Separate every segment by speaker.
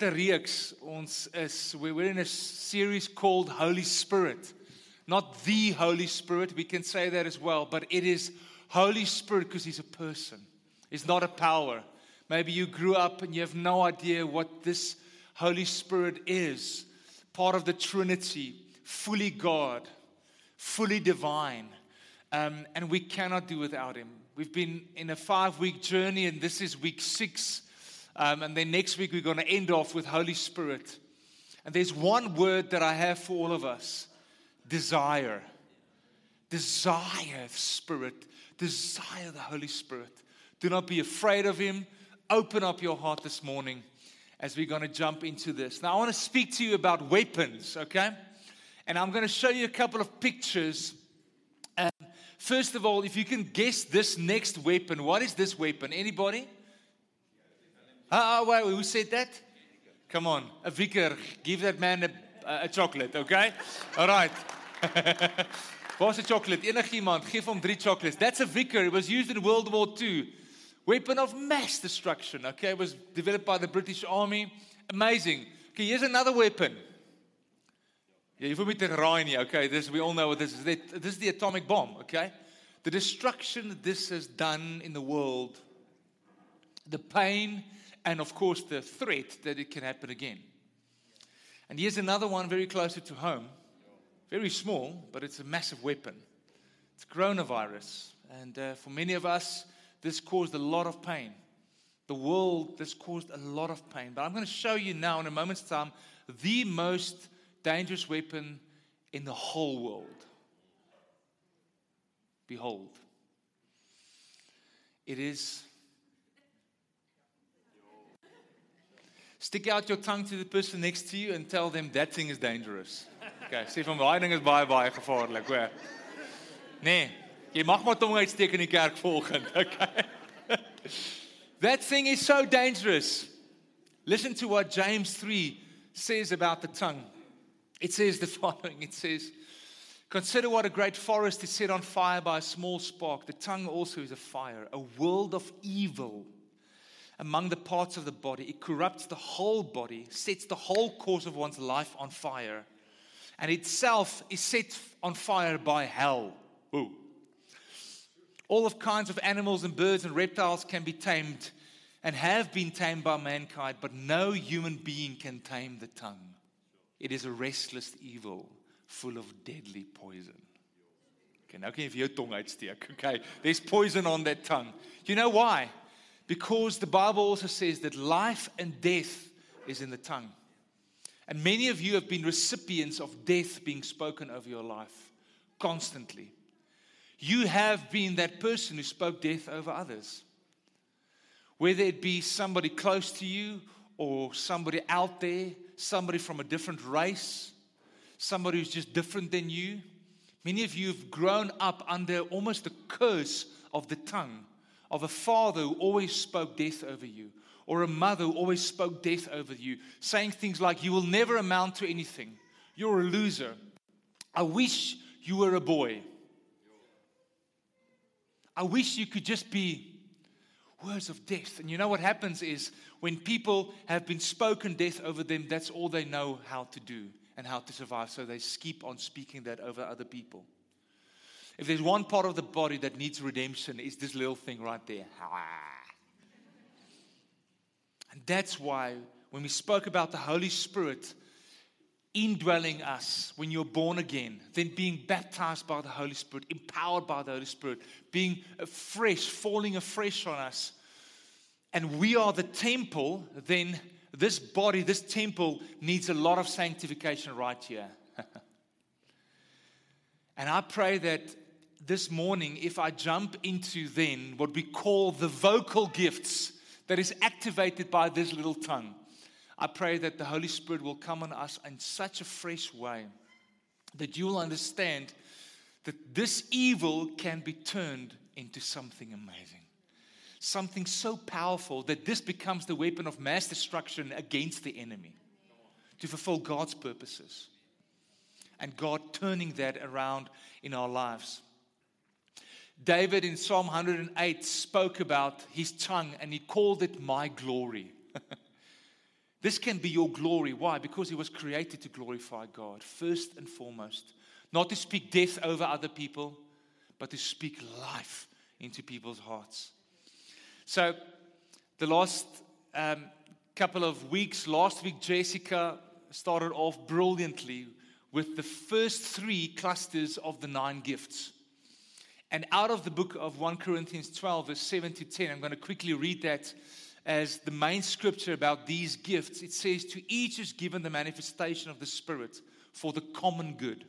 Speaker 1: wat 'n reeks ons is. We're in a series called Holy Spirit. Not the Holy Spirit, we can say that as well, but it is Holy Spirit because he's a person. He's not a power. Maybe you grew up and you have no idea what this Holy Spirit is. Part of the Trinity, fully God, fully divine. Um, and we cannot do without him. We've been in a five week journey, and this is week six. Um, and then next week, we're going to end off with Holy Spirit. And there's one word that I have for all of us desire. Desire Spirit. Desire the Holy Spirit. Do not be afraid of Him. Open up your heart this morning as we're going to jump into this. Now, I want to speak to you about weapons, okay? And I'm going to show you a couple of pictures. And first of all, if you can guess this next weapon, what is this weapon? Anybody? Ah, uh, wait, who said that? Come on, a vicar, give that man a, a chocolate, okay? All right. What's a chocolate? Enigiemand, give him three chocolates. That's a vicar. It was used in World War II. Weapon of mass destruction, okay? It was developed by the British Army. Amazing. Okay, here's another weapon. Yeah, you've me to raai okay? This we all know what this is. This is the atomic bomb, okay? The destruction that this has done in the world, the pain, and of course the threat that it can happen again. And here's another one very closer to home. Very small, but it's a massive weapon. It's coronavirus. And uh, for many of us, this caused a lot of pain. The world, this caused a lot of pain. But I'm going to show you now, in a moment's time, the most dangerous weapon in the whole world. Behold, it is. Stick out your tongue to the person next to you and tell them that thing is dangerous. Okay, sê van daai ding is baie baie gevaarlik, hoor. Nee, jy mag maar tong uitsteek in die kerk volgende, okay? that thing is so dangerous. Listen to what James 3 says about the tongue. It says the following it says, Consider what a great forest is set on fire by a small spark. The tongue also is a fire, a world of evil among the parts of the body. It corrupts the whole body, sets the whole course of one's life on fire, and itself is set on fire by hell. Ooh. All of kinds of animals and birds and reptiles can be tamed and have been tamed by mankind, but no human being can tame the tongue. It is a restless evil full of deadly poison. Okay, now you your tongue uitsteek? Okay, there's poison on that tongue. You know why? Because the Bible also says that life and death is in the tongue. And many of you have been recipients of death being spoken over your life constantly. You have been that person who spoke death over others. Whether it be somebody close to you or somebody out there somebody from a different race, somebody who's just different than you. Many of you have grown up under almost the curse of the tongue of a father who always spoke death over you, or a mother who always spoke death over you, saying things like, You will never amount to anything. You're a loser. I wish you were a boy. I wish you could just be words of death. And you know what happens is when people have been spoken death over them, that's all they know how to do and how to survive. So they keep on speaking that over other people. If there's one part of the body that needs redemption, it's this little thing right there. And that's why when we spoke about the Holy Spirit indwelling us when you're born again, then being baptized by the Holy Spirit, empowered by the Holy Spirit, being fresh, falling afresh on us, and we are the temple, then this body, this temple needs a lot of sanctification right here. and I pray that this morning, if I jump into then what we call the vocal gifts that is activated by this little tongue, I pray that the Holy Spirit will come on us in such a fresh way that you will understand that this evil can be turned into something amazing something so powerful that this becomes the weapon of mass destruction against the enemy to fulfill God's purposes. and God turning that around in our lives. David in Psalm 108 spoke about his tongue and he called it my glory. this can be your glory. Why? Because he was created to glorify God, first and foremost. Not to speak death over other people, but to speak life into people's hearts. So, the last um, couple of weeks, last week, Jessica started off brilliantly with the first three clusters of the nine gifts. And out of the book of 1 Corinthians 12, verse 7 to 10, I'm going to quickly read that as the main scripture about these gifts. It says, To each is given the manifestation of the Spirit for the common good.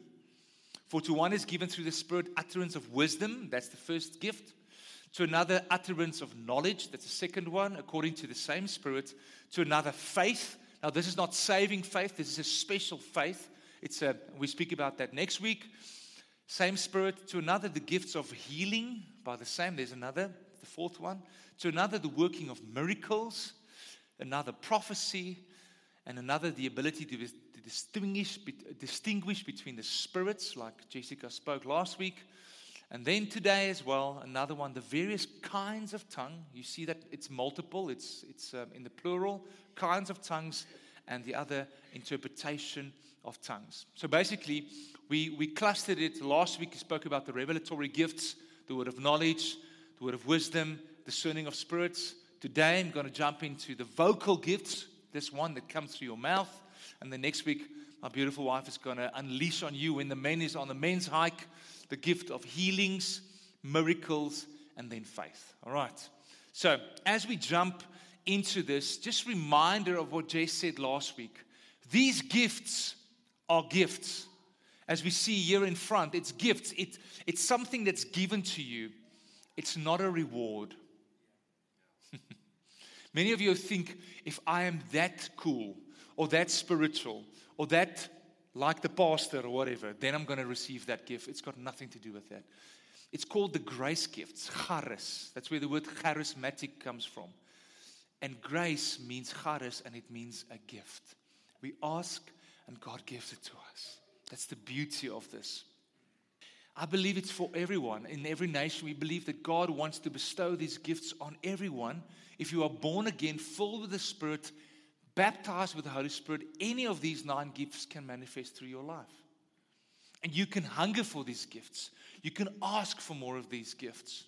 Speaker 1: For to one is given through the Spirit utterance of wisdom, that's the first gift. To another, utterance of knowledge, that's the second one, according to the same Spirit. To another, faith. Now, this is not saving faith, this is a special faith. It's a, we speak about that next week. Same Spirit. To another, the gifts of healing, by the same. There's another, the fourth one. To another, the working of miracles. Another, prophecy. And another, the ability to, to distinguish, distinguish between the spirits, like Jessica spoke last week. And then today as well, another one, the various kinds of tongue. You see that it's multiple, it's, it's um, in the plural, kinds of tongues, and the other, interpretation of tongues. So basically, we, we clustered it. Last week, we spoke about the revelatory gifts, the word of knowledge, the word of wisdom, discerning of spirits. Today, I'm going to jump into the vocal gifts, this one that comes through your mouth. And the next week, my beautiful wife is going to unleash on you when the men is on the men's hike the gift of healings, miracles, and then faith. All right. So, as we jump into this, just reminder of what Jay said last week. These gifts are gifts. As we see here in front, it's gifts. It, it's something that's given to you. It's not a reward. Many of you think if I am that cool or that spiritual or that like the pastor or whatever, then I'm going to receive that gift. It's got nothing to do with that. It's called the grace gifts, charis. That's where the word charismatic comes from. And grace means charis and it means a gift. We ask and God gives it to us. That's the beauty of this. I believe it's for everyone. In every nation, we believe that God wants to bestow these gifts on everyone. If you are born again, full with the Spirit, baptized with the Holy Spirit, any of these nine gifts can manifest through your life. And you can hunger for these gifts. You can ask for more of these gifts.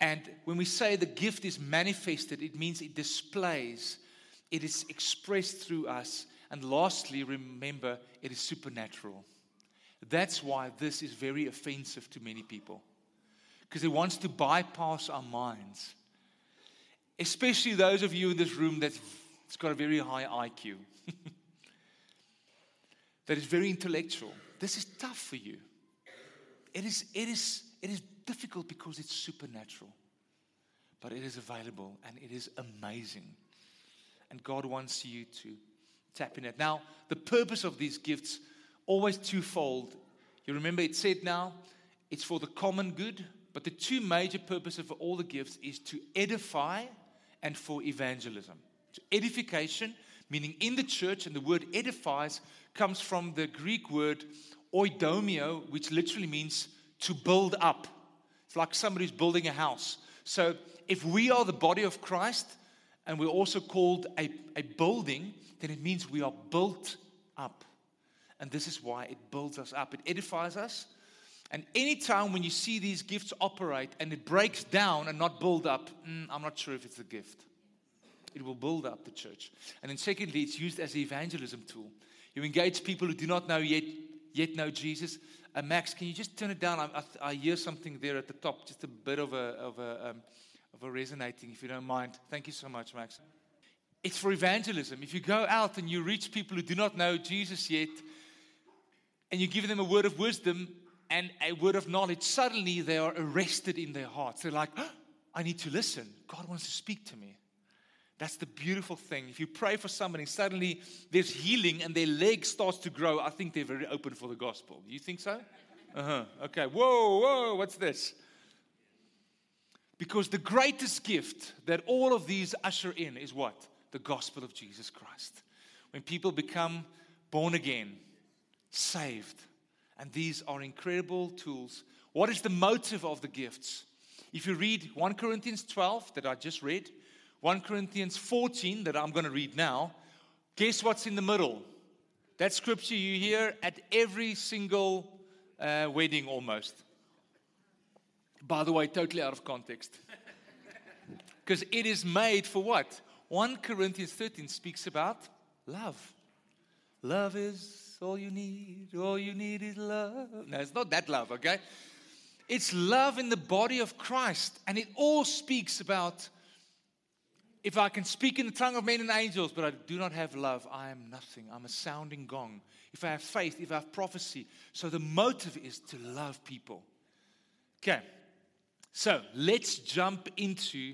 Speaker 1: And when we say the gift is manifested, it means it displays, it is expressed through us. And lastly, remember, it is supernatural. That's why this is very offensive to many people. Because it wants to bypass our minds. Especially those of you in this room that's it's got a very high IQ. that is very intellectual. This is tough for you. It is, it is, it is difficult because it's supernatural. But it is available and it is amazing. And God wants you to tap in it. Now, the purpose of these gifts, always twofold. You remember it said now, it's for the common good, but the two major purposes for all the gifts is to edify and for evangelism To edification, meaning in the church, and the word edifies comes from the Greek word oikodomeo, which literally means to build up. It's like somebody's building a house. So if we are the body of Christ and we're also called a, a building, then it means we are built up. And this is why it builds us up, it edifies us. And anytime when you see these gifts operate and it breaks down and not build up, mm, I'm not sure if it's a gift. It will build up the church. And then secondly, it's used as an evangelism tool. You engage people who do not know yet, yet know Jesus. Uh, Max, can you just turn it down? I, I, I, hear something there at the top, just a bit of a, of a, um, of a resonating, if you don't mind. Thank you so much, Max. It's for evangelism. If you go out and you reach people who do not know Jesus yet, and you give them a word of wisdom and a word of knowledge, suddenly they are arrested in their hearts. They're like, oh, I need to listen. God wants to speak to me. That's the beautiful thing. If you pray for somebody, suddenly there's healing and their leg starts to grow, I think they're very open for the gospel. You think so? Uh huh. Okay. Whoa, whoa, what's this? Because the greatest gift that all of these usher in is what? The gospel of Jesus Christ. When people become born again, saved. And these are incredible tools. What is the motive of the gifts? If you read 1 Corinthians 12 that I just read, 1 Corinthians 14 that I'm going to read now, guess what's in the middle? That scripture you hear at every single uh, wedding almost. By the way, totally out of context. Because it is made for what? 1 Corinthians 13 speaks about love. Love is all you need. All you need is love. No, it's not that love, okay? It's love in the body of Christ. And it all speaks about if I can speak in the tongue of men and angels, but I do not have love, I am nothing. I'm a sounding gong. If I have faith, if I have prophecy. So the motive is to love people. Okay. So let's jump into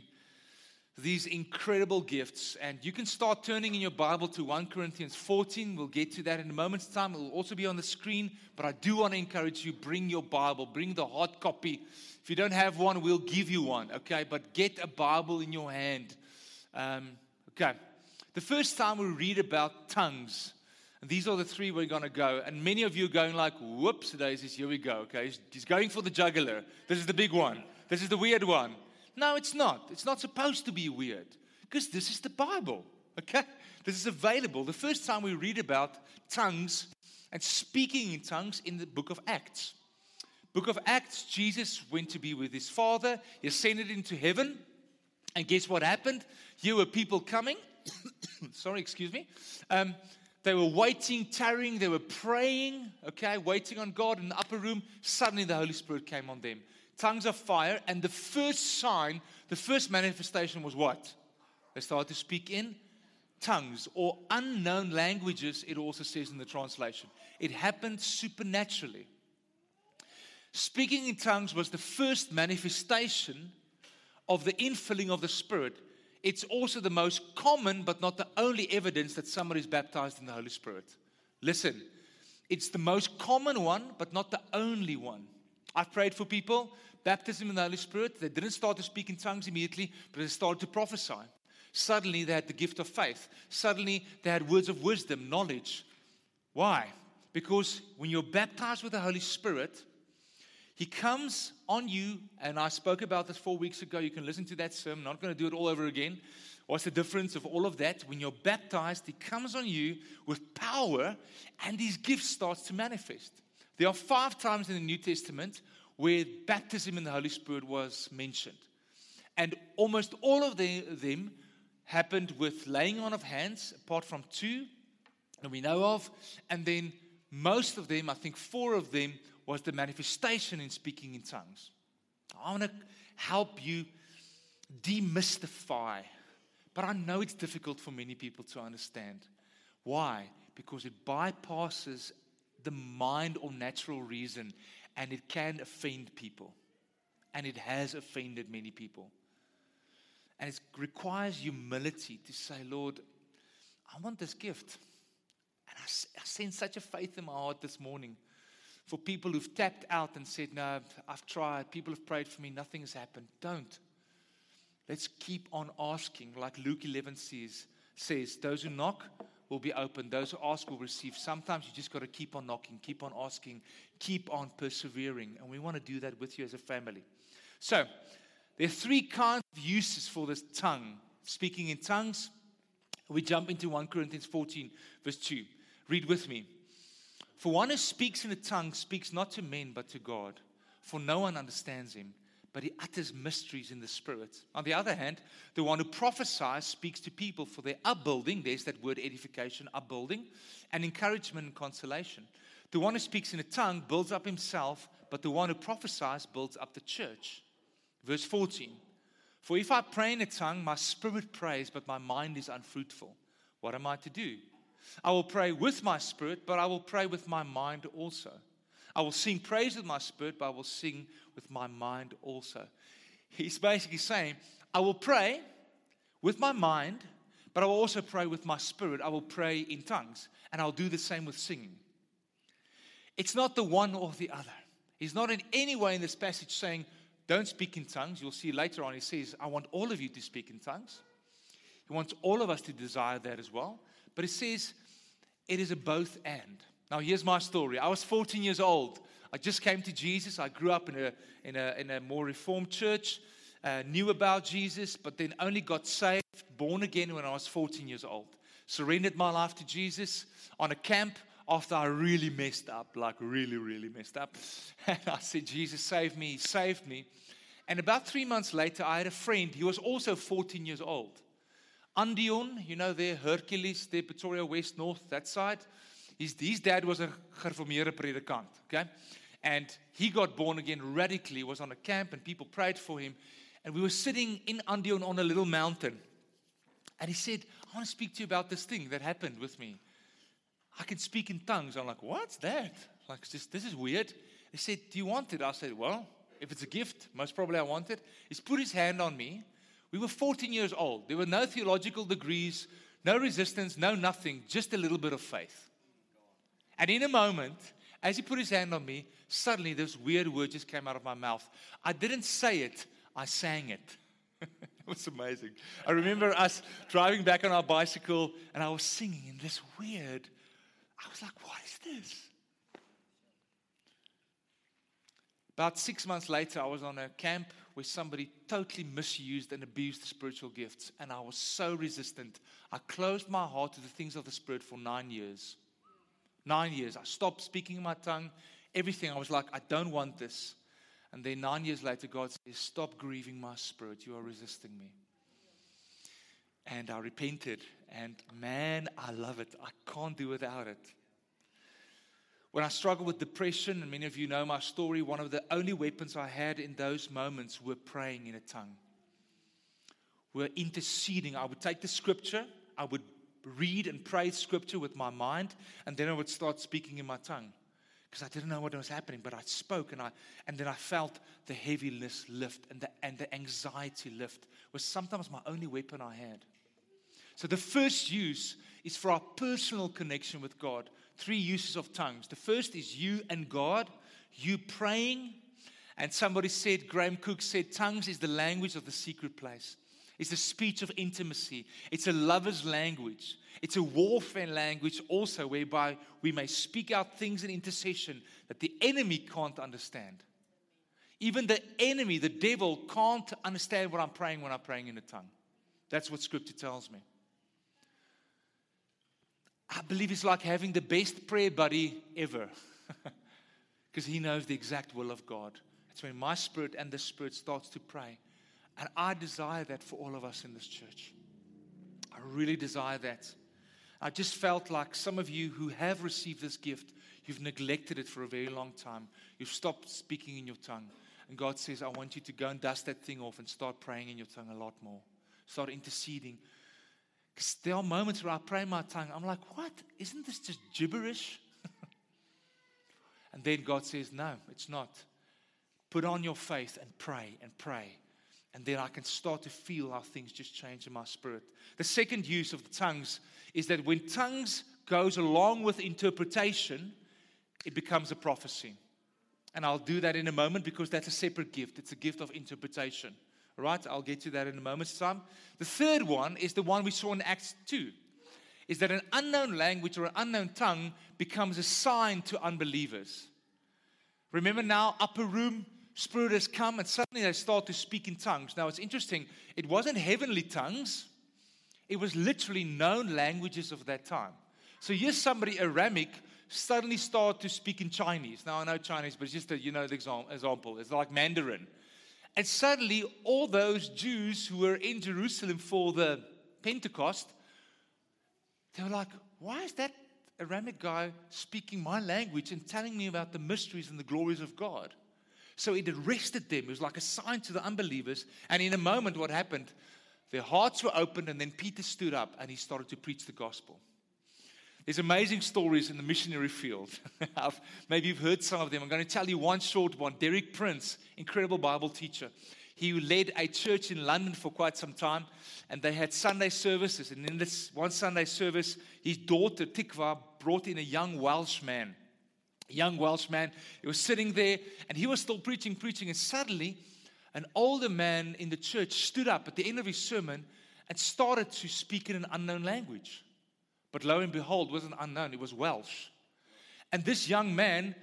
Speaker 1: these incredible gifts. And you can start turning in your Bible to 1 Corinthians 14. We'll get to that in a moment's time. It will also be on the screen. But I do want to encourage you bring your Bible, bring the hard copy. If you don't have one, we'll give you one, okay? But get a Bible in your hand. Um, okay. The first time we read about tongues, and these are the three we're going to go. And many of you are going like, whoops, daisies, here we go, okay? He's, he's going for the juggler. This is the big one. This is the weird one. No, it's not. It's not supposed to be weird because this is the Bible. Okay? This is available. The first time we read about tongues and speaking in tongues in the book of Acts. Book of Acts, Jesus went to be with his Father. He ascended into heaven. And guess what happened? Here were people coming. Sorry, excuse me. Um, they were waiting, tarrying, they were praying, okay, waiting on God in the upper room. Suddenly the Holy Spirit came on them tongues of fire. And the first sign, the first manifestation was what? They started to speak in tongues or unknown languages, it also says in the translation. It happened supernaturally. Speaking in tongues was the first manifestation of the infilling of the Spirit. It's also the most common, but not the only evidence that somebody is baptized in the Holy Spirit. Listen, it's the most common one, but not the only one. I've prayed for people baptism in the Holy Spirit. They didn't start to speak in tongues immediately, but they started to prophesy. Suddenly, they had the gift of faith. Suddenly, they had words of wisdom, knowledge. Why? Because when you're baptized with the Holy Spirit, He comes on you, and I spoke about this four weeks ago. You can listen to that sermon. I'm not going to do it all over again. What's the difference of all of that? When you're baptized, He comes on you with power, and these gifts starts to manifest. There are five times in the New Testament where baptism in the Holy Spirit was mentioned. And almost all of them happened with laying on of hands, apart from two that we know of. And then most of them, I think four of them, was the manifestation in speaking in tongues. I want to help you demystify, but I know it's difficult for many people to understand. Why? Because it bypasses the mind or natural reason and it can offend people. And it has offended many people. And it requires humility to say, Lord, I want this gift. And I, I sense such a faith in my heart this morning for people who've tapped out and said, No, I've tried. People have prayed for me. Nothing has happened. Don't. Let's keep on asking, like Luke 11 says, says those who knock will be open. Those who ask will receive. Sometimes you just got to keep on knocking, keep on asking, keep on persevering. And we want to do that with you as a family. So, there are three kinds of uses for this tongue speaking in tongues. We jump into 1 Corinthians 14, verse 2. Read with me. For one who speaks in a tongue speaks not to men but to God, for no one understands him but he utters mysteries in the spirit. On the other hand, the one who prophesies speaks to people for their upbuilding. There's that word edification, upbuilding, and encouragement and consolation. The one who speaks in a tongue builds up himself, but the one who prophesies builds up the church. Verse 14 For if I pray in a tongue, my spirit prays, but my mind is unfruitful. What am I to do? I will pray with my spirit, but I will pray with my mind also. I will sing praise with my spirit, but I will sing with my mind also. He's basically saying, I will pray with my mind, but I will also pray with my spirit. I will pray in tongues, and I'll do the same with singing. It's not the one or the other. He's not in any way in this passage saying, Don't speak in tongues. You'll see later on, he says, I want all of you to speak in tongues. He wants all of us to desire that as well. But he says, It is a both and. Now, here's my story. I was 14 years old. I just came to Jesus. I grew up in a, in a, in a more reformed church, uh, knew about Jesus, but then only got saved, born again when I was 14 years old. Surrendered my life to Jesus on a camp after I really messed up, like really, really messed up. And I said, Jesus, save me, he saved me. And about three months later, I had a friend. He was also 14 years old. Andeon, you know, there, Hercules, there, Pretoria West, North, that side. His, his dad was a gereformeerde predikant, okay? And he got born again radically, was on a camp, and people prayed for him. And we were sitting in Andeon on a little mountain. And he said, I want to speak to you about this thing that happened with me. I can speak in tongues. I'm like, what's that? Like, this is weird. He said, Do you want it? I said, Well, if it's a gift, most probably I want it. He's put his hand on me. We were 14 years old. There were no theological degrees, no resistance, no nothing, just a little bit of faith. And in a moment, as he put his hand on me, suddenly this weird word just came out of my mouth. I didn't say it, I sang it. it was amazing. I remember us driving back on our bicycle and I was singing in this weird, I was like, what is this? About six months later, I was on a camp where somebody totally misused and abused the spiritual gifts, and I was so resistant. I closed my heart to the things of the Spirit for nine years. Nine years. I stopped speaking in my tongue, everything. I was like, I don't want this. And then nine years later, God says, Stop grieving my spirit. You are resisting me. And I repented. And man, I love it. I can't do without it. When I struggled with depression, and many of you know my story, one of the only weapons I had in those moments were praying in a tongue. We were interceding. I would take the scripture, I would read and pray scripture with my mind, and then I would start speaking in my tongue. Because I didn't know what was happening, but I spoke and I and then I felt the heaviness lift and the and the anxiety lift was sometimes my only weapon I had. So the first use is for our personal connection with God. Three uses of tongues. The first is you and God, you praying. And somebody said, Graham Cooke said, tongues is the language of the secret place. It's the speech of intimacy. It's a lover's language. It's a warfare language also, whereby we may speak out things in intercession that the enemy can't understand. Even the enemy, the devil, can't understand what I'm praying when I'm praying in a tongue. That's what scripture tells me. I believe it's like having the best prayer buddy ever because he knows the exact will of God. It's when my spirit and the spirit starts to pray. And I desire that for all of us in this church. I really desire that. I just felt like some of you who have received this gift, you've neglected it for a very long time. You've stopped speaking in your tongue. And God says, I want you to go and dust that thing off and start praying in your tongue a lot more. Start interceding because there are moments where I pray in my tongue. I'm like, what? Isn't this just gibberish? and then God says, no, it's not. Put on your faith and pray and pray. And then I can start to feel how things just change in my spirit. The second use of the tongues is that when tongues goes along with interpretation, it becomes a prophecy. And I'll do that in a moment because that's a separate gift. It's a gift of interpretation. Right? I'll get to that in a moment's time. The third one is the one we saw in Acts 2. Is that an unknown language or an unknown tongue becomes a sign to unbelievers. Remember now, upper room, Spirit has come, and suddenly they start to speak in tongues. Now it's interesting, it wasn't heavenly tongues, it was literally known languages of that time. So here's somebody Aramaic suddenly start to speak in Chinese. Now I know Chinese, but it's just a you know the example. It's like Mandarin. And suddenly, all those Jews who were in Jerusalem for the Pentecost, they were like, why is that Aramaic guy speaking my language and telling me about the mysteries and the glories of God? So it arrested them. It was like a sign to the unbelievers. And in a moment, what happened? Their hearts were opened, and then Peter stood up and he started to preach the gospel. There's amazing stories in the missionary field. Maybe you've heard some of them. I'm going to tell you one short one. Derek Prince, incredible Bible teacher. He led a church in London for quite some time, and they had Sunday services. And in this one Sunday service, his daughter Tikva brought in a young Welsh man. Young Welsh man. He was sitting there, and he was still preaching, preaching, and suddenly, an older man in the church stood up at the end of his sermon and started to speak in an unknown language. But lo and behold, wasn't unknown, it was Welsh. And this young man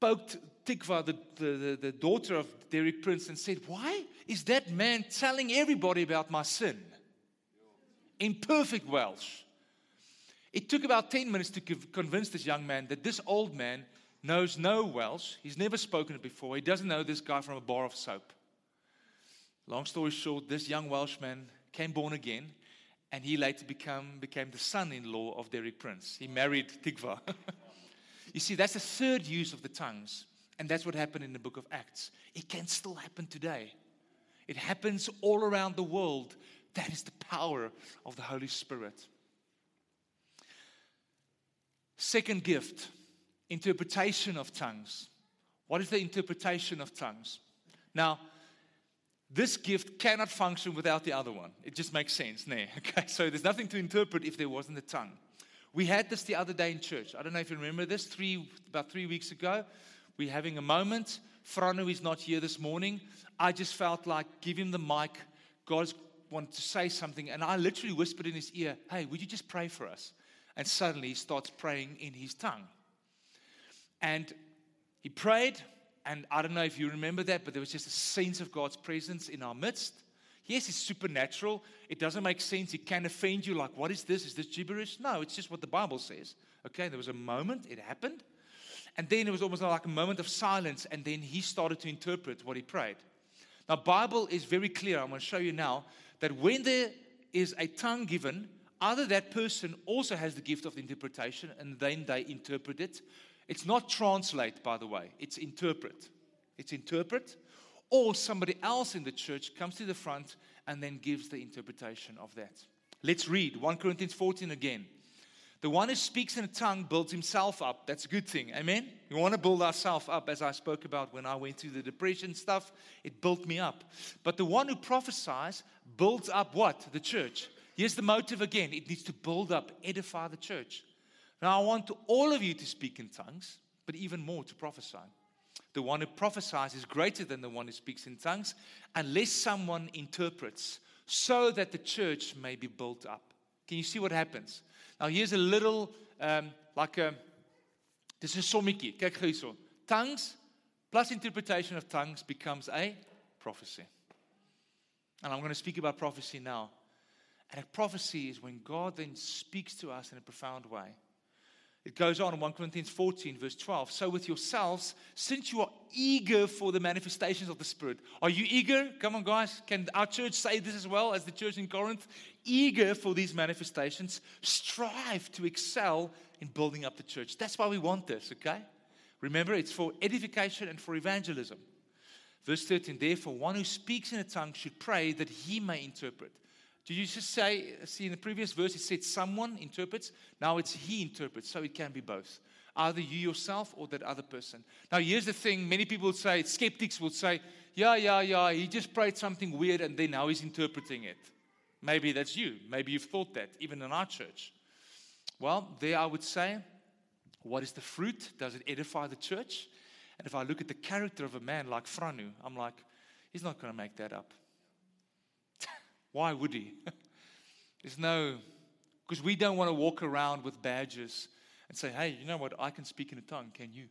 Speaker 1: poked Tikva, the, the, the, the daughter of Derek Prince, and said, Why is that man telling everybody about my sin? In perfect Welsh. It took about 10 minutes to convince this young man that this old man knows no Welsh. He's never spoken it before. He doesn't know this guy from a bar of soap. Long story short, this young Welshman came born again, and he later become, became the son in law of Derek Prince. He married Tikva. you see, that's the third use of the tongues, and that's what happened in the book of Acts. It can still happen today, it happens all around the world. That is the power of the Holy Spirit. Second gift interpretation of tongues. What is the interpretation of tongues? Now, this gift cannot function without the other one. It just makes sense. Nah. Okay, so there's nothing to interpret if there wasn't a tongue. We had this the other day in church. I don't know if you remember this. Three about three weeks ago, we're having a moment. Frano is not here this morning. I just felt like give him the mic. God's wanted to say something, and I literally whispered in his ear, "Hey, would you just pray for us?" And suddenly he starts praying in his tongue. And he prayed, and I don't know if you remember that, but there was just a sense of God's presence in our midst. Yes, it's supernatural. It doesn't make sense. It can offend you like, what is this? Is this gibberish? No, it's just what the Bible says. Okay, there was a moment, it happened. And then it was almost like a moment of silence, and then he started to interpret what he prayed. Now, Bible is very clear. I'm going to show you now that when there is a tongue given, either that person also has the gift of interpretation, and then they interpret it, it's not translate, by the way, it's interpret. It's interpret, or somebody else in the church comes to the front and then gives the interpretation of that. Let's read 1 Corinthians 14 again. The one who speaks in a tongue builds himself up. That's a good thing. Amen? We want to build ourselves up, as I spoke about when I went through the depression stuff. It built me up. But the one who prophesies builds up what? The church. Here's the motive again it needs to build up, edify the church. Now, I want all of you to speak in tongues, but even more to prophesy. The one who prophesies is greater than the one who speaks in tongues, unless someone interprets, so that the church may be built up. Can you see what happens? Now, here's a little, um, like a, this is sommetjie. Kyk hierso. Tongues plus interpretation of tongues becomes a prophecy. And I'm going to speak about prophecy now. And a prophecy is when God then speaks to us in a profound way. It goes on in 1 Corinthians 14, verse 12. So, with yourselves, since you are eager for the manifestations of the Spirit, are you eager? Come on, guys. Can our church say this as well as the church in Corinth? Eager for these manifestations, strive to excel in building up the church. That's why we want this, okay? Remember, it's for edification and for evangelism. Verse 13, therefore, one who speaks in a tongue should pray that he may interpret. Did you just say, see in the previous verse, it said someone interprets. Now it's he interprets, so it can be both. Either you yourself or that other person. Now, here's the thing many people say, skeptics would say, yeah, yeah, yeah, he just prayed something weird and then now he's interpreting it. Maybe that's you. Maybe you've thought that, even in our church. Well, there I would say, what is the fruit? Does it edify the church? And if I look at the character of a man like Franu, I'm like, he's not going to make that up. Why would he? There's no, because we don't want to walk around with badges and say, hey, you know what? I can speak in a tongue. Can you?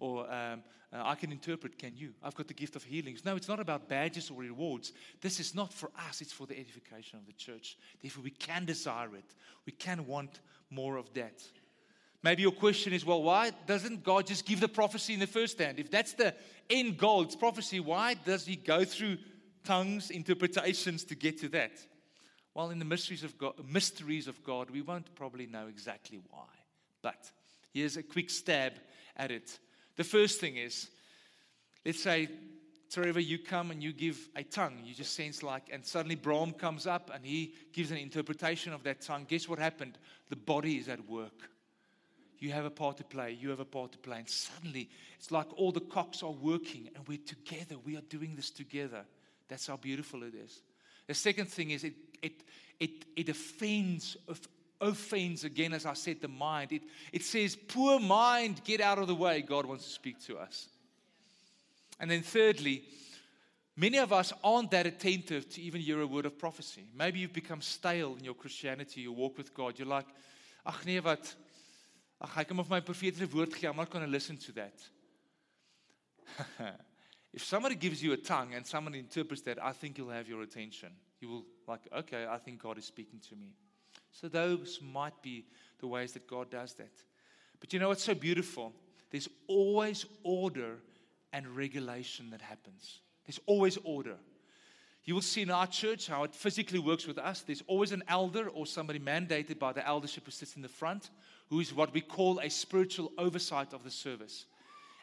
Speaker 1: Or um, uh, I can interpret. Can you? I've got the gift of healings. No, it's not about badges or rewards. This is not for us, it's for the edification of the church. Therefore, we can desire it. We can want more of that. Maybe your question is, well, why doesn't God just give the prophecy in the first hand? If that's the end goal, it's prophecy, why does He go through tongues, interpretations to get to that? Well, in the mysteries of God, mysteries of God, we won't probably know exactly why. But here's a quick stab at it. The first thing is, let's say, Trevor, you come and you give a tongue. You just sense like, and suddenly Brahm comes up and he gives an interpretation of that tongue. Guess what happened? The body is at work. You have a part to play. You have a part to play. And suddenly, it's like all the cocks are working and we're together. We are doing this together. That's how beautiful it is. The second thing is it, it, it, it offends, offends again, as I said, the mind. It, it says, Poor mind, get out of the way. God wants to speak to us. And then, thirdly, many of us aren't that attentive to even hear a word of prophecy. Maybe you've become stale in your Christianity, your walk with God. You're like, Ach nee, wat? Ag ek kom of my profetiese woord I'm not going to listen to that. if somebody gives you a tongue and somebody interprets that, I think you'll have your attention. You will like, okay, I think God is speaking to me. So those might be the ways that God does that. But you know what's so beautiful? There's always order and regulation that happens. There's always order. You will see in our church how it physically works with us. There's always an elder or somebody mandated by the eldership who sits in the front, who is what we call a spiritual oversight of the service.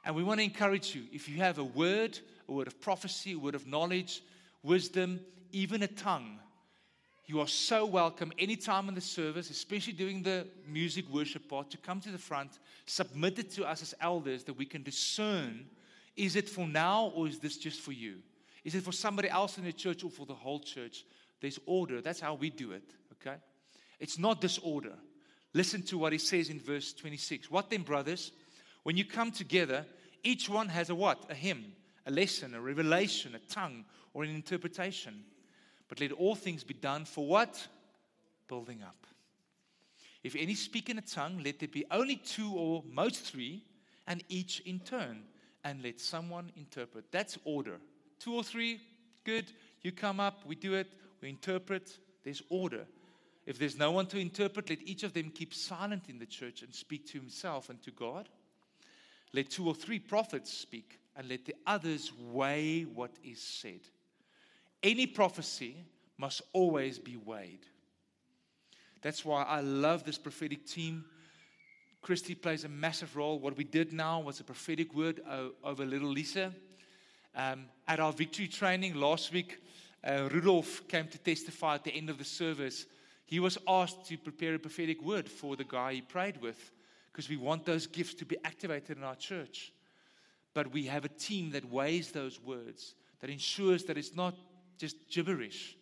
Speaker 1: And we want to encourage you if you have a word, a word of prophecy, a word of knowledge, wisdom, even a tongue, you are so welcome anytime in the service, especially during the music worship part, to come to the front, submit it to us as elders that we can discern is it for now or is this just for you? Is it for somebody else in the church or for the whole church? There's order. That's how we do it, okay? It's not disorder. Listen to what he says in verse 26. What then, brothers? When you come together, each one has a what? A hymn, a lesson, a revelation, a tongue, or an interpretation. But let all things be done for what? Building up. If any speak in a tongue, let there be only two or most three, and each in turn, and let someone interpret. That's order. Two or three, good. You come up, we do it, we interpret. There's order. If there's no one to interpret, let each of them keep silent in the church and speak to himself and to God. Let two or three prophets speak, and let the others weigh what is said. Any prophecy must always be weighed. That's why I love this prophetic team. Christy plays a massive role. What we did now was a prophetic word over little Lisa. Um, at our victory training last week, uh, Rudolph came to testify at the end of the service. He was asked to prepare a prophetic word for the guy he prayed with because we want those gifts to be activated in our church. But we have a team that weighs those words, that ensures that it's not just gibberish.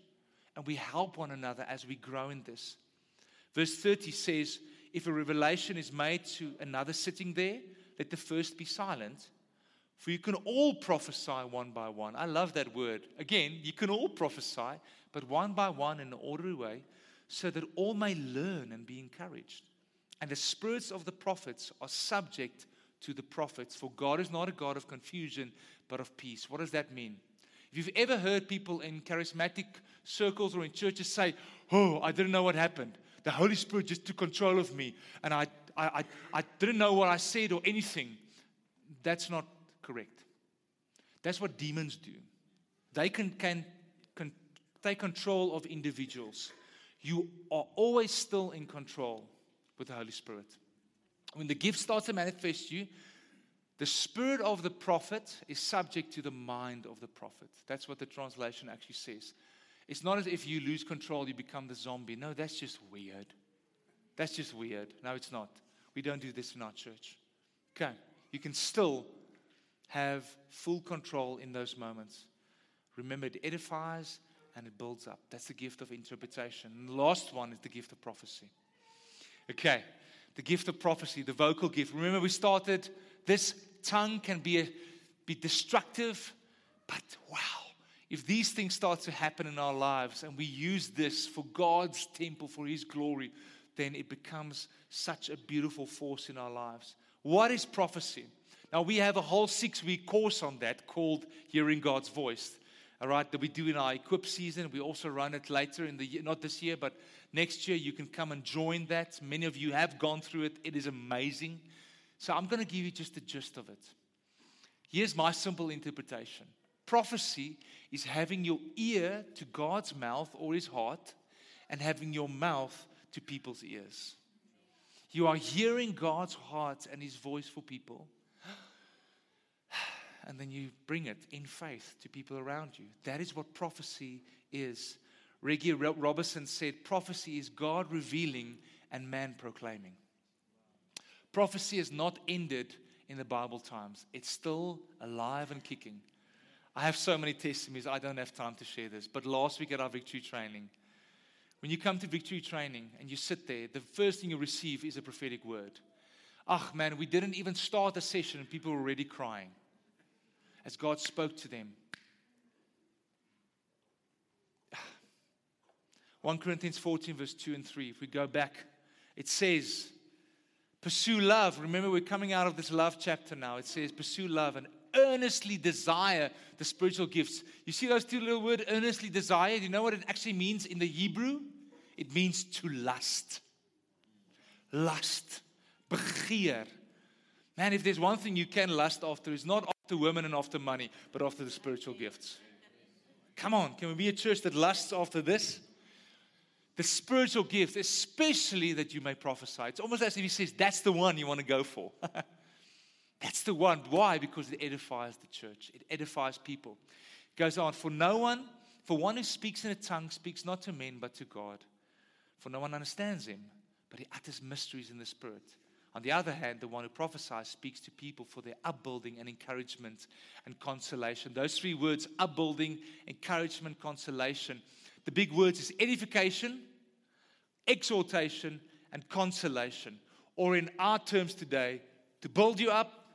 Speaker 1: And we help one another as we grow in this. Verse 30 says, If a revelation is made to another sitting there, let the first be silent. For you can all prophesy one by one. I love that word. Again, you can all prophesy, but one by one in an orderly way, so that all may learn and be encouraged. And the spirits of the prophets are subject to the prophets, for God is not a God of confusion, but of peace. What does that mean? If you've ever heard people in charismatic circles or in churches say, Oh, I didn't know what happened. The Holy Spirit just took control of me, and I, I, I, I didn't know what I said or anything. That's not correct. That's what demons do. They can, can, can take control of individuals. You are always still in control with the Holy Spirit. When the gift starts to manifest you, the spirit of the prophet is subject to the mind of the prophet. That's what the translation actually says. It's not as if you lose control, you become the zombie. No, that's just weird. That's just weird. No, it's not. We don't do this in our church. Okay. You can still have full control in those moments. Remember, it edifies and it builds up. That's the gift of interpretation. And the last one is the gift of prophecy. Okay, the gift of prophecy, the vocal gift. Remember, we started this tongue can be, a, be destructive, but wow, if these things start to happen in our lives and we use this for God's temple, for His glory, then it becomes such a beautiful force in our lives. What is prophecy? Now, we have a whole six week course on that called Hearing God's Voice all right, that we do in our equip season. We also run it later in the year, not this year, but next year. You can come and join that. Many of you have gone through it. It is amazing. So I'm going to give you just the gist of it. Here's my simple interpretation prophecy is having your ear to God's mouth or his heart and having your mouth to people's ears. You are hearing God's heart and his voice for people and then you bring it in faith to people around you. That is what prophecy is. Reggie Robertson said prophecy is God revealing and man proclaiming. Prophecy has not ended in the Bible times, it's still alive and kicking. I have so many testimonies, I don't have time to share this. But last week at our victory training, when you come to victory training and you sit there, the first thing you receive is a prophetic word. Ah, man, we didn't even start the session and people were already crying as God spoke to them. 1 Corinthians 14, verse 2 and 3. If we go back, it says, Pursue love. Remember, we're coming out of this love chapter now. It says, Pursue love and earnestly desire the spiritual gifts. You see those two little words, earnestly desire? Do you know what it actually means in the Hebrew? It means to lust. Lust. Begeer. Man, if there's one thing you can lust after, it's not after women and after money, but after the spiritual gifts. Come on, can we be a church that lusts after this? The spiritual gifts, especially that you may prophesy. It's almost as if he says, That's the one you want to go for. That's the one. Why? Because it edifies the church, it edifies people. It goes on, For no one, for one who speaks in a tongue, speaks not to men, but to God. For no one understands him, but he utters mysteries in the Spirit. On the other hand, the one who prophesies speaks to people for their upbuilding and encouragement and consolation. Those three words upbuilding, encouragement, consolation. The big words is edification, exhortation, and consolation. Or in our terms today, to build you up,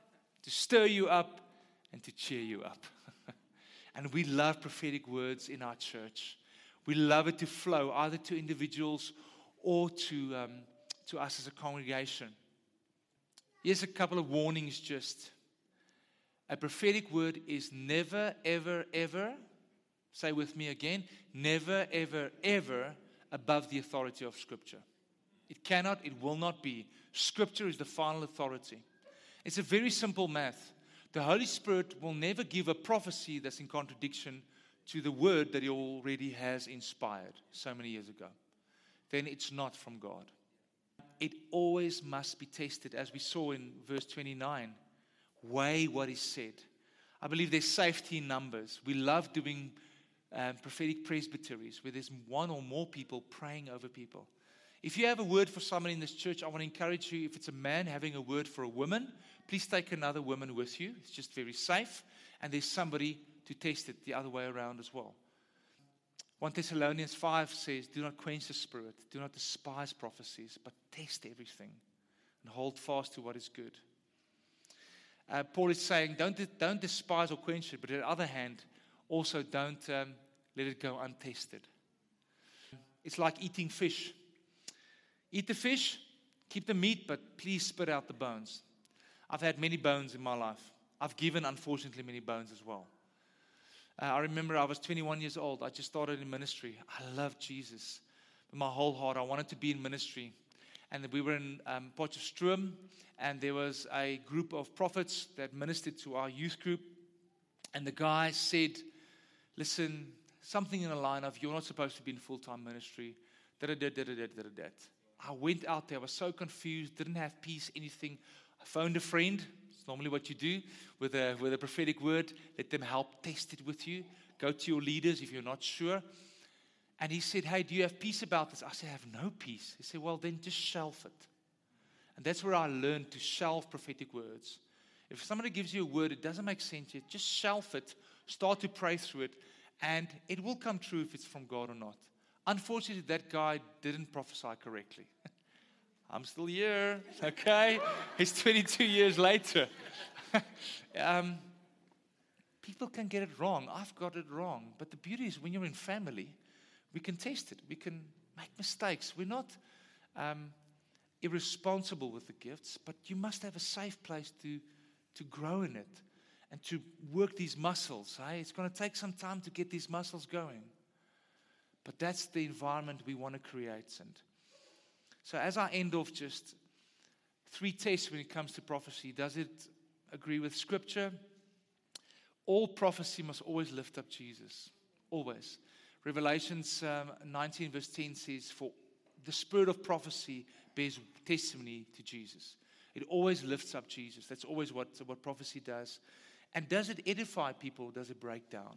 Speaker 1: to stir you up, and to cheer you up. and we love prophetic words in our church. We love it to flow either to individuals or to, um, to us as a congregation. Here's a couple of warnings just. A prophetic word is never, ever, ever, say with me again, never, ever, ever above the authority of Scripture. It cannot, it will not be. Scripture is the final authority. It's a very simple math. The Holy Spirit will never give a prophecy that's in contradiction to the word that He already has inspired so many years ago. Then it's not from God. It always must be tested, as we saw in verse 29. Weigh what is said. I believe there's safety in numbers. We love doing um, prophetic presbyteries where there's one or more people praying over people. If you have a word for someone in this church, I want to encourage you. If it's a man having a word for a woman, please take another woman with you. It's just very safe. And there's somebody to test it the other way around as well. 1 Thessalonians 5 says, Do not quench the spirit, do not despise prophecies, but test everything and hold fast to what is good. Uh, Paul is saying, don't, don't despise or quench it, but on the other hand, also don't um, let it go untested. It's like eating fish. Eat the fish, keep the meat, but please spit out the bones. I've had many bones in my life. I've given, unfortunately, many bones as well. Uh, I remember I was 21 years old. I just started in ministry. I loved Jesus. With my whole heart, I wanted to be in ministry. And we were in um, Potchefstroom, and there was a group of prophets that ministered to our youth group. And the guy said, Listen, something in the line of, You're not supposed to be in full time ministry. I went out there, I was so confused, didn't have peace, anything. I phoned a friend. It's normally what you do with a, with a prophetic word. Let them help test it with you. Go to your leaders if you're not sure. And he said, Hey, do you have peace about this? I said, I have no peace. He said, Well, then just shelf it. And that's where I learned to shelf prophetic words. If somebody gives you a word, it doesn't make sense yet, just shelf it, start to pray through it, and it will come true if it's from God or not. Unfortunately, that guy didn't prophesy correctly. I'm still here, okay? it's 22 years later. um, people can get it wrong. I've got it wrong. But the beauty is when you're in family, we can test it. We can make mistakes. We're not um, irresponsible with the gifts, but you must have a safe place to, to grow in it and to work these muscles. It's going to take some time to get these muscles going. But that's the environment we want to create. And so, as I end off, just three tests when it comes to prophecy does it agree with Scripture? All prophecy must always lift up Jesus. Always. Revelations um, 19, verse 10 says, For the spirit of prophecy bears testimony to Jesus. It always lifts up Jesus. That's always what, what prophecy does. And does it edify people? Does it break down?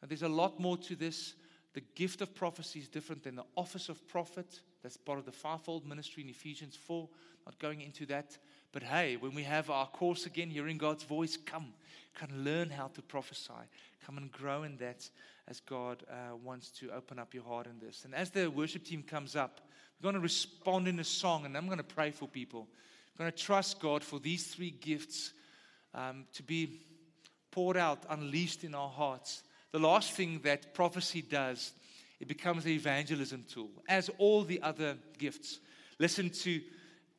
Speaker 1: Now, there's a lot more to this. The gift of prophecy is different than the office of prophet. That's part of the fivefold ministry in Ephesians 4. Not going into that. But hey, when we have our course again, hearing God's voice, come, come learn how to prophesy. Come and grow in that as God uh, wants to open up your heart in this. And as the worship team comes up, we're going to respond in a song, and I'm going to pray for people. I'm going to trust God for these three gifts um, to be poured out, unleashed in our hearts. The last thing that prophecy does, it becomes an evangelism tool, as all the other gifts. Listen to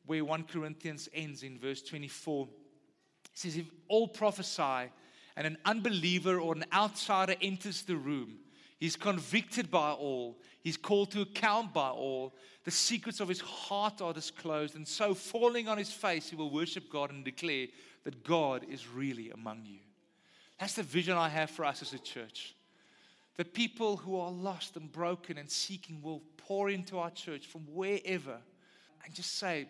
Speaker 1: where 1 Corinthians ends in verse 24. It says, If all prophesy and an unbeliever or an outsider enters the room, he's convicted by all, he's called to account by all, the secrets of his heart are disclosed, and so falling on his face, he will worship God and declare that God is really among you. That's the vision I have for us as a church. The people who are lost and broken and seeking will pour into our church from wherever and just say,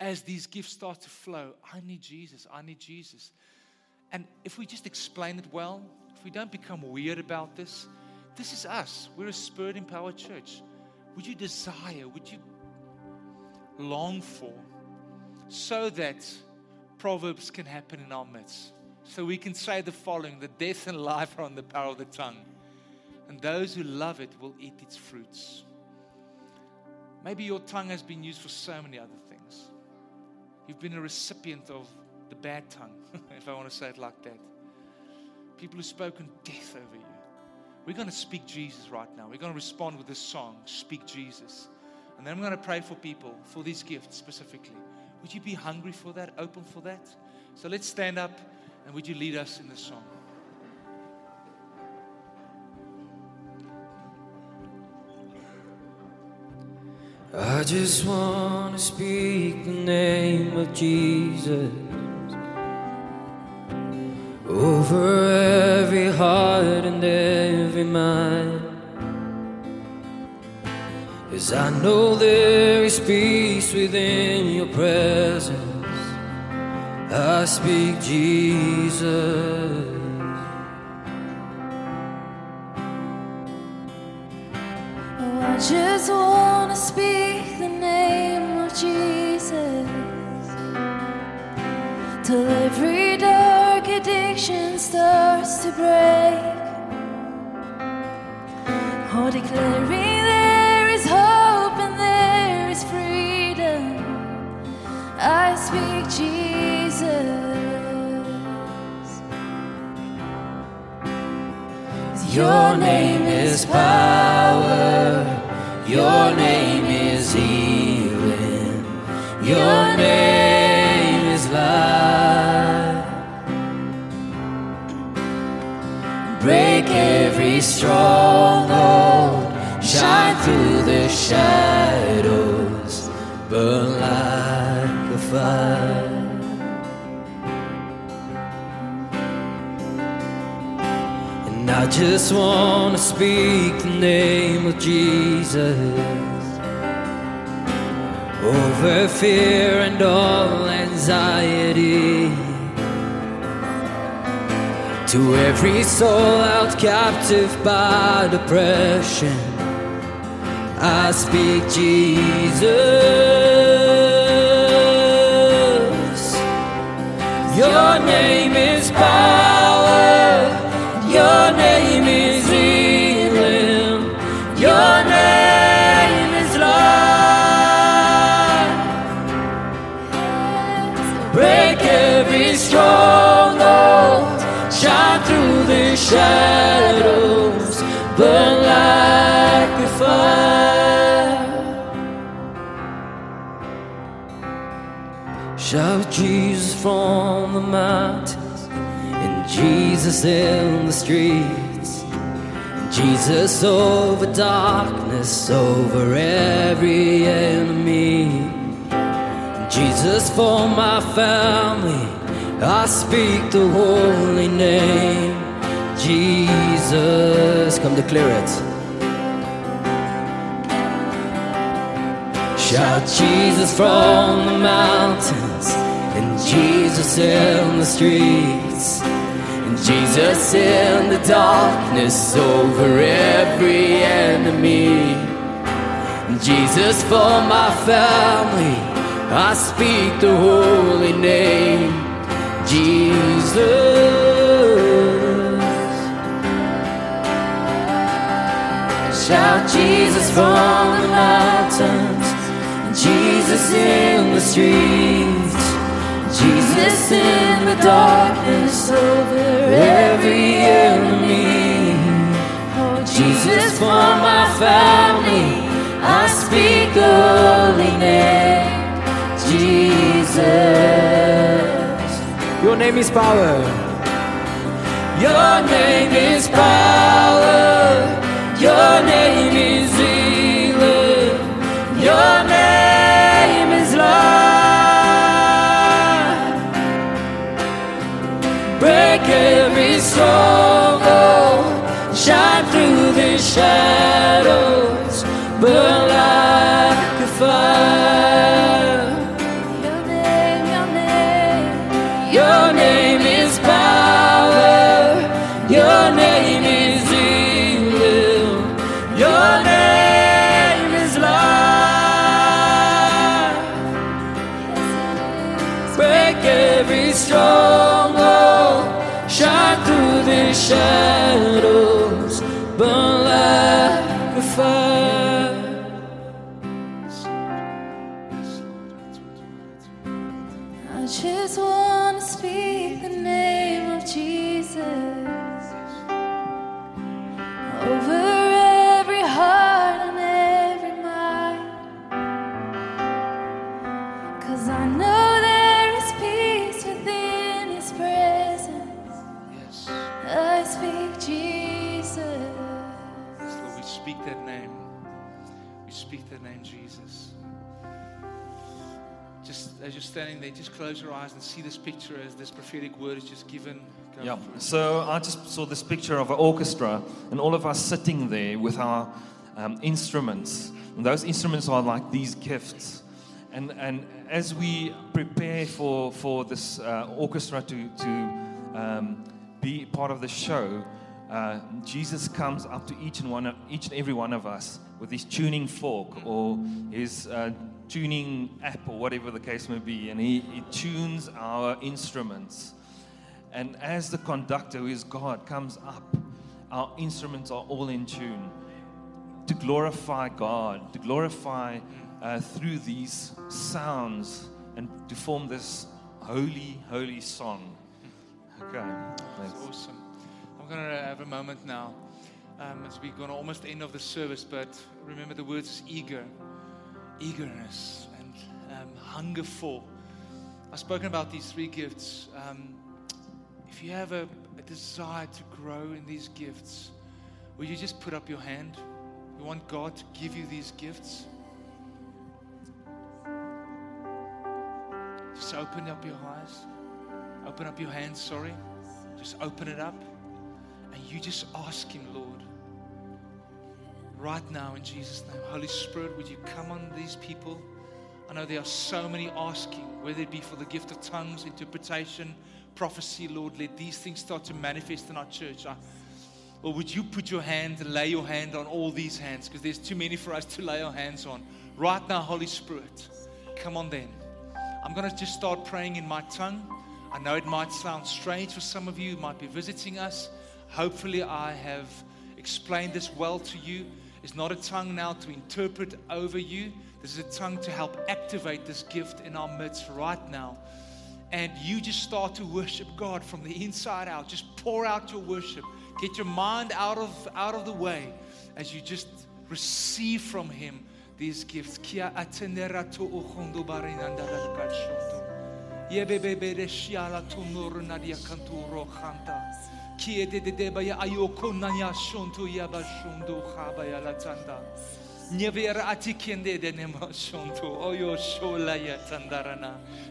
Speaker 1: as these gifts start to flow, I need Jesus, I need Jesus. And if we just explain it well, if we don't become weird about this, this is us. We're a spirit empowered church. Would you desire, would you long for, so that Proverbs can happen in our midst? So we can say the following the death and life are on the power of the tongue, and those who love it will eat its fruits. Maybe your tongue has been used for so many other things. You've been a recipient of the bad tongue, if I want to say it like that. People who've spoken death over you. We're going to speak Jesus right now. We're going to respond with this song, Speak Jesus. And then I'm going to pray for people for these gifts specifically. Would you be hungry for that, open for that? So let's stand up. And would you lead us in this song?
Speaker 2: I just want to speak the name of Jesus over every heart and every mind. Cause I know there is peace within your presence. I speak Jesus.
Speaker 3: Oh, I just want to speak the name of Jesus till every dark addiction starts to break. Oh, declaring there is hope and there is freedom. I speak Jesus.
Speaker 2: Your name is power. Your name is healing. Your name is life. Break every stronghold. Shine through the shadows. Burn like a fire. I just want to speak the name of Jesus over fear and all anxiety. To every soul held captive by depression, I speak Jesus. Your name is power. Shadows. Burn like a fire. Shout Jesus from the mountains. And Jesus in the streets. Jesus over darkness, over every enemy. Jesus for my family, I speak the holy name. Jesus, come declare it. Shout Jesus from the mountains, and Jesus in the streets. And Jesus in the darkness over every enemy. And Jesus for my family, I speak the holy name. Jesus. Shout Jesus from the mountains, Jesus in the streets, Jesus in the darkness over every enemy.
Speaker 3: Oh,
Speaker 2: Jesus for my family, I speak holy name, Jesus. Your name is power. Your name is power. Your name is healing. Your name is. Break every stronghold. Shine through the shadows.
Speaker 3: Speak
Speaker 1: that name. We speak that name, Jesus. Just as you're standing there, just close your eyes and see this picture as this prophetic word is just given. Go
Speaker 4: Yeah. So I just saw this picture of an orchestra and all of us sitting there with our um, instruments. And those instruments are like these gifts. And, and as we prepare for, for this uh, orchestra to, to um, be part of the show, uh, Jesus comes up to each and, one of, each and every one of us with his tuning fork or his uh, tuning app or whatever the case may be. And he, he tunes our instruments. And as the conductor, who is God, comes up, our instruments are all in tune to glorify God, to glorify uh, through these sounds and to form this holy, holy song. Okay, thanks.
Speaker 1: Awesome. Going to have a moment now um, as we're going to almost end of the service, but remember the words eager, eagerness, and um, hunger for. I've spoken about these three gifts. Um, if you have a, a desire to grow in these gifts, will you just put up your hand? You want God to give you these gifts? Just open up your eyes. Open up your hands, sorry. Just open it up. And you just ask Him, Lord, right now in Jesus' name, Holy Spirit, would you come on these people? I know there are so many asking, whether it be for the gift of tongues, interpretation, prophecy, Lord, let these things start to manifest in our church. I, or would you put your hand and lay your hand on all these hands? Because there's too many for us to lay our hands on. Right now, Holy Spirit, come on then. I'm going to just start praying in my tongue. I know it might sound strange for some of you, who might be visiting us. Hopefully, I have explained this well to you. It's not a tongue now to interpret over you, this is a tongue to help activate this gift in our midst right now. And you just start to worship God from the inside out. Just pour out your worship. Get your mind out of, out of the way as you just receive from Him these gifts. De ayoko nanya atikende de.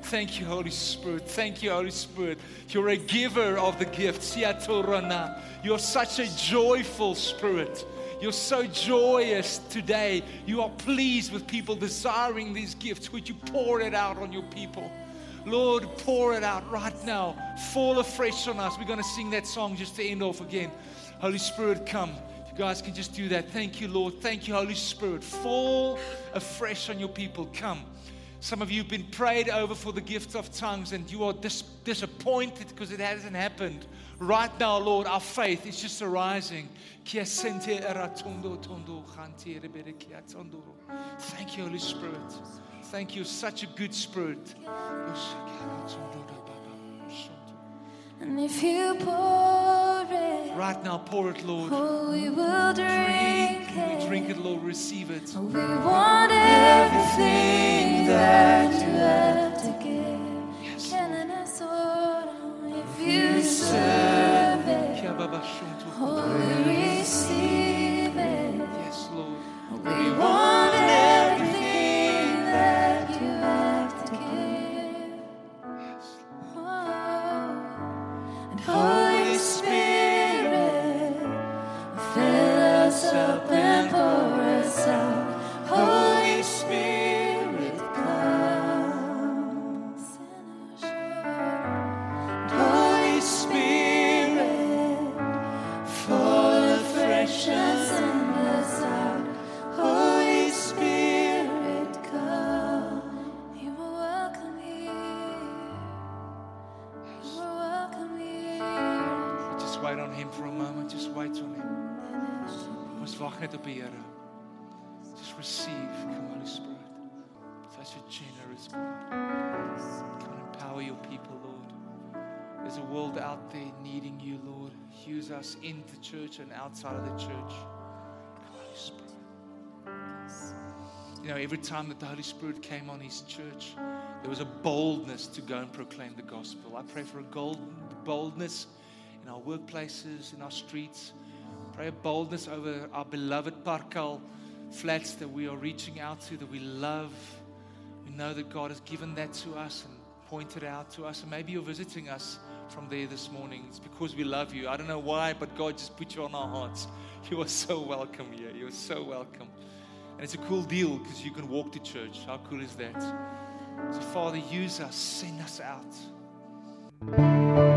Speaker 1: Thank you, Holy Spirit. Thank you, Holy Spirit. You're a giver of the gifts. You're such a joyful spirit. You're so joyous today. You are pleased with people desiring these gifts. Would you pour it out on your people? Lord, pour it out right now. Fall afresh on us. We're going to sing that song just to end off again. Holy Spirit, come. You guys can just do that. Thank you, Lord. Thank you, Holy Spirit. Fall afresh on your people. Come. Some of you have been prayed over for the gift of tongues and you are dis- disappointed because it hasn't happened. Right now, Lord, our faith is just arising. Thank you, Holy Spirit. Thank you, such a good spirit.
Speaker 3: And if you pour it,
Speaker 1: right now, pour it, Lord.
Speaker 3: Oh, we will drink,
Speaker 1: drink
Speaker 3: it.
Speaker 1: We drink it, Lord. Receive it.
Speaker 3: Oh, we want everything that you have to give.
Speaker 1: Yes.
Speaker 3: If you serve
Speaker 1: it, oh, we receive it. Yes, Lord. Oh, we want. Him for a moment. Just wait on him. Ons wag net op die Here. Just receive, the Holy Spirit. Such a generous God. Come and empower your people, Lord. There's a world out there needing you, Lord. Use us in the church and outside of the church. You know, every time that the Holy Spirit came on His church, there was a boldness to go and proclaim the gospel. I pray for a boldness in our workplaces, in our streets. Pray a boldness over our beloved Parkal flats that we are reaching out to, that we love. We know that God has given that to us and pointed out to us. And maybe you're visiting us from there this morning. It's because we love you. I don't know why, but God just put you on our hearts. You are so welcome here. You are so welcome. And it's a cool deal because you can walk to church. How cool is that? So, Father, use us, send us out.